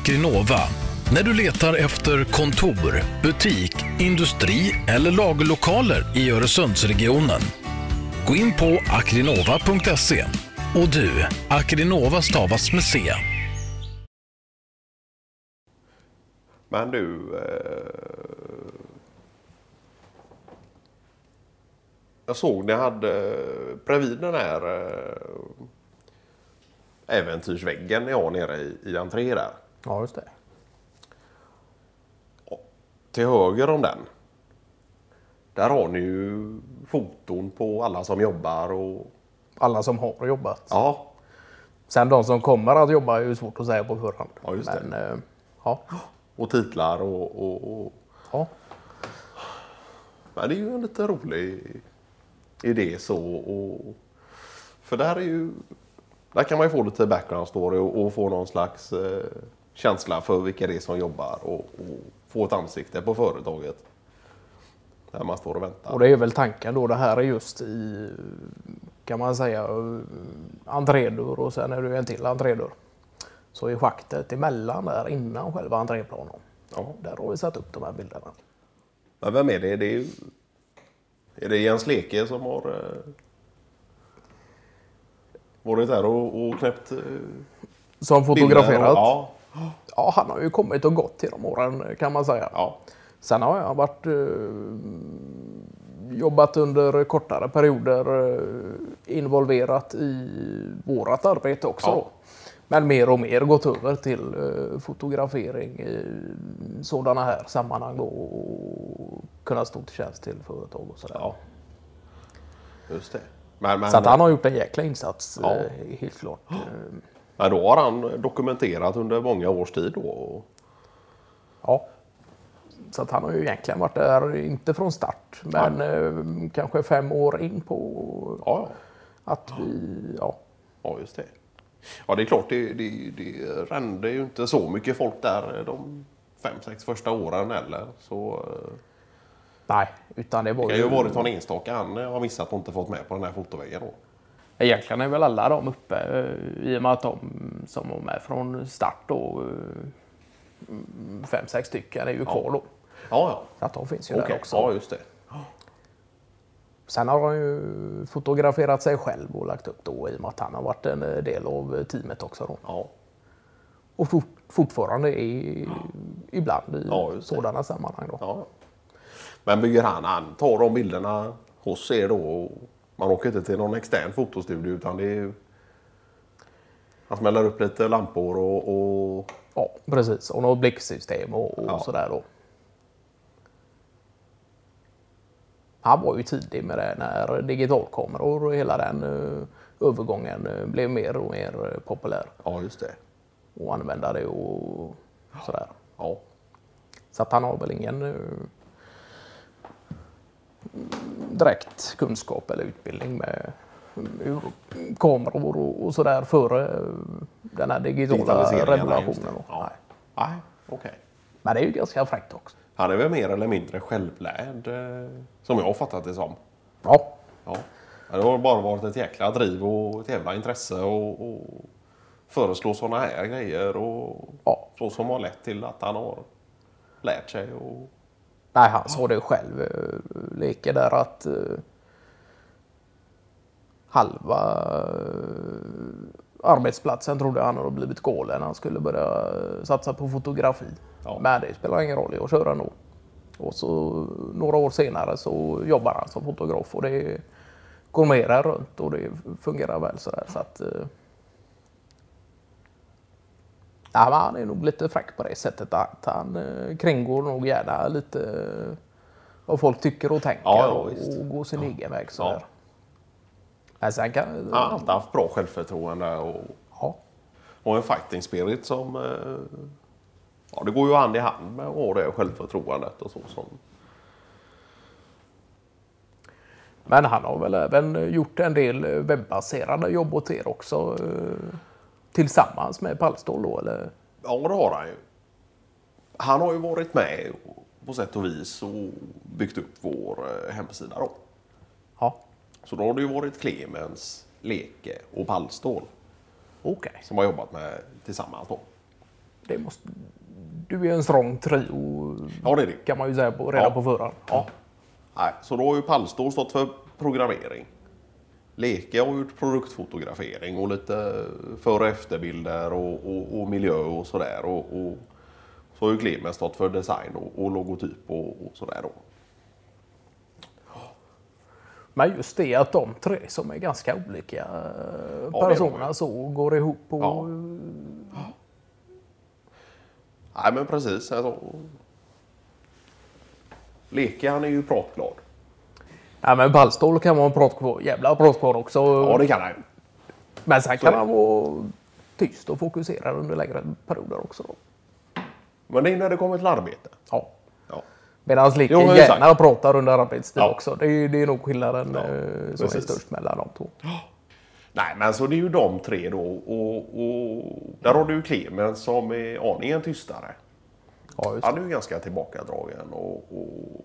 Akrinova. När du letar efter kontor, butik, industri eller lagerlokaler i Öresundsregionen. Gå in på akrinova.se. Och du, Akrinova stavas med C. Men du... Eh, jag såg ni hade eh, bredvid den här eh, äventyrsväggen ni har nere i, i entré där. Ja, just det. Till höger om den. Där har ni ju foton på alla som jobbar och... Alla som har jobbat. Ja, Sen de som kommer att jobba är ju svårt att säga på förhand. Ja, just det. Men, eh, ja. och titlar och, och, och... ja. Men det är ju en lite rolig idé så. Och, för där är ju... Där kan man ju få lite background story och, och få någon slags eh, känsla för vilka det är som jobbar och, och få ett ansikte på företaget. När man står och väntar. Och det är väl tanken då. Det här är just i, kan man säga, entrédörr och sen är det en till entrédörr. Så i schaktet emellan där innan själva entréplanen. Ja. Där har vi satt upp de här bilderna. Men vem är det? Det är, är det Jens Leke som har eh, varit där och, och knäppt eh, Som fotograferat. Ja, Ja, han har ju kommit och gått genom åren kan man säga. ja. Sen har jag varit, eh, jobbat under kortare perioder eh, involverat i vårat arbete också. Ja. Men mer och mer gått över till eh, fotografering i sådana här sammanhang då, och kunna stå till tjänst till företag och sådär. ja. Just det. Men, men, Så att han har gjort en jäkla insats, Ja. eh, helt klart. Eh, men då har han dokumenterat under många års tid då? Ja. Så att han har ju egentligen varit där, inte från start, men eh, kanske fem år in på Ja, att vi, ja. ja, just det. Ja, det är klart, det, det, det rände ju inte så mycket folk där de fem, sex första åren heller. Så eh, Nej, utan det var det kan ju... ju varit någon enstaka han har missat och inte fått med på den här fotoväggen då. Egentligen är väl alla de uppe eh, i och med att de som var med från start då, eh, fem, sex stycken är ju kvar då. Ja, ja. Så att de finns ju Okej, där också. ja just det. Sen har han ju fotograferat sig själv och lagt upp då i och med att han har varit en eh, del av teamet också då. Ja. Och fort, fortfarande är ibland i Ja, sådana sammanhang då. Ja. Men bygger han, han tar de bilderna hos er då? Och man åker inte till någon extern fotostudio utan det är. Han smäller upp lite lampor och... och... Ja, precis. Och något blicksystem och, och Ja. sådär då. Han var ju tidig med det när digitalkameror och hela den eh, övergången eh, blev mer och mer eh, populär Ja, just det. att använda det och sådär. Ja. Så att han har väl ingen direkt kunskap eller utbildning med kameror och, och sådär före den här digitala revolutionen. Ja. Nej. Nej, okej. Men det är ju ganska fräckt också. Han är väl mer eller mindre självlärd, eh, som jag har fattat det som. Ja, Ja. Det har bara varit ett jäkla driv och ett jävla intresse och, och föreslå sådana här grejer och Ja. så som har lett till att han har lärt sig. Och, Nej, han sa det själv, eh, Leke, där att eh, halva eh, arbetsplatsen trodde han hade blivit galen. Han skulle börja satsa på fotografi. Ja. Men det spelar ingen roll, jag kör ändå. Och så några år senare så jobbar han som fotograf och det går mer än runt och det fungerar väl sådär. Så att, Ja, han är nog lite fräck på det sättet att han eh, kringgår nog gärna lite eh, vad folk tycker och tänker Ja, ja, och, går sin egen väg. Ja. Sådär. Men sen kan... han har alltid haft bra självförtroende och, Ja. och en fighting spirit som... eh, Ja, det går ju hand i hand med att ha det självförtroendet och så. Som, Men han har väl även gjort en del webbaserade jobb åt er också eh, tillsammans med Pallstål då eller? ja, det har han ju. Han har ju varit med på sätt och vis och byggt upp vår eh, hemsida då. Ja, Så då har det ju varit Clemens, Leke och Pallstål okej. som har jobbat med tillsammans då. det måste, du är en strong trio Ja, det är det. kan man ju säga på, redan Ja. på förhand. Ja. Nej, så då har ju Pallstol stått för programmering. Leke har gjort produktfotografering och lite före och efterbilder och, och, och miljö och sådär. Och, och så har ju Clemens stått för design och, och logotyp och, och sådär då. Men just det att de tre som är ganska olika eh, Ja, personer så går ihop och Ja. Nej men precis. Alltså. Leke han är ju pratglad. Ja, men Ballstål kan vara en pratkvar, jävla pratkvar också. Ja det kan han. Men sen kan är han vara tyst och fokuserad under längre perioder också. Då. Men det är när det kommer till arbete. Ja. Ja. Medan exakt. gärna pratar under arbetstid Ja. också. Det är, det är nog skillnaden Ja, eh, som är precis. störst mellan de två. Nej men så det är ju de tre då och, och där har du ju Clemens som är aningen tystare. Ja. Han är ju ganska tillbakadragen och, och,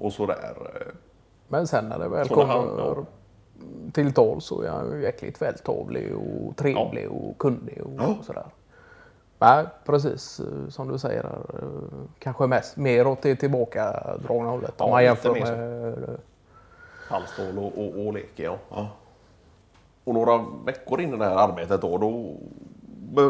och sådär. Men sen när det väl kommer han- ja. till tal så är han ju jäkligt vältavlig och trevlig och kunnig och, Ja. och sådär. Nej, precis eh, som du säger. eh, Kanske mest mer åt det tillbakadragna hållet Ja, om man jämför med... eh, Halvstål och, och, och Leke ja. ja. Och några veckor in i det här arbetet då, då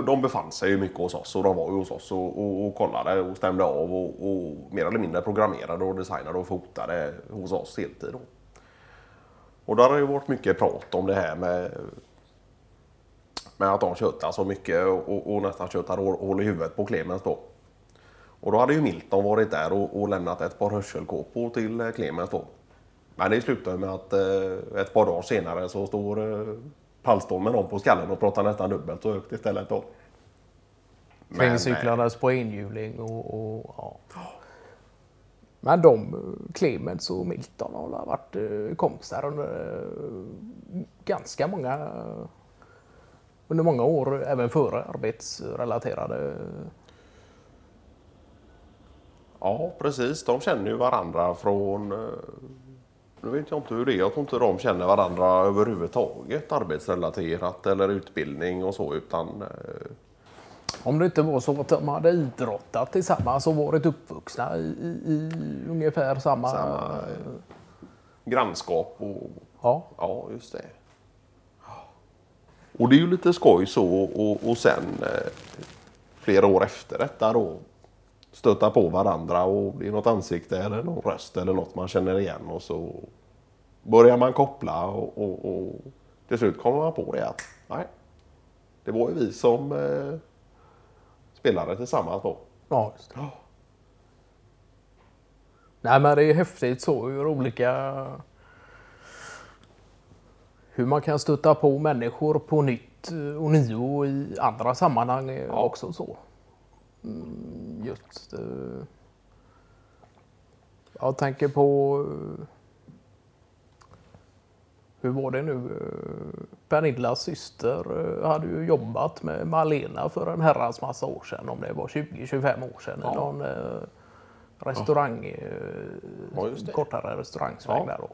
de befann sig ju mycket hos oss och de var ju hos oss och, och, och kollade och stämde av och, och mer eller mindre programmerade och designade och fotade hos oss heltid. Då. Och där har det ju varit mycket prat om det här med, med att de tjötar så mycket och, och nästan tjötar hål i huvudet på Clemens då. Och då hade ju Milton varit där och, och lämnat ett par hörselkåpor till eh, Clemens då. Men det slutade med att eh, ett par dagar senare så står eh, Pallstål med dem på skallen och pratar nästan dubbelt så högt istället då. Men, eh, på enhjuling och, och ja. Men de, Clemens och Milton har varit eh, kompisar under eh, ganska många under många år, även före arbetsrelaterade. Ja, precis. De känner ju varandra från... eh, Nu vet jag inte hur det är. Jag tror inte de känner varandra överhuvudtaget arbetsrelaterat eller utbildning och så utan... eh, Om det inte var så att de hade idrottat tillsammans och varit uppvuxna i, i, i ungefär samma... Samma, grannskap och... Ja, Ja, just det. Och det är ju lite skoj så och, och sen eh, flera år efter detta då stöta på varandra och det är något ansikte eller någon röst eller något man känner igen och så börjar man koppla och, och, och till slut kommer man på det att nej, det var ju vi som eh, spelade tillsammans då. ja just det. Nej men det är häftigt så hur olika... Hur man kan stöta på människor på nytt eh, och nio i andra sammanhang är Ja. också så. Mm, just... eh, Jag tänker på... eh, Hur var det nu? Eh, Pernillas syster hade ju jobbat med Malena för en herrans massa år sedan. Om det var 20-25 år sedan. Ja. i Någon restaurang... Ja, det. kortare restaurangsväg Ja. där då.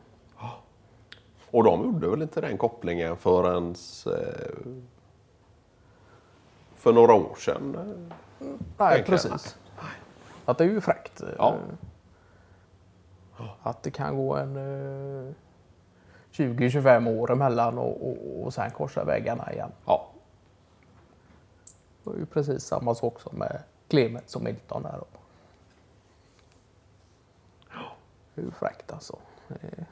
Och de gjorde väl inte den kopplingen förrän för några år sedan. Nej, precis. Att det är ju fräckt. eh, Ja. Att det kan gå en eh, 20-25 år emellan och, och, och sen korsa vägarna igen. Ja, Det var ju precis samma sak som med Clemens och Milton där. Det är ju fräckt alltså. Är-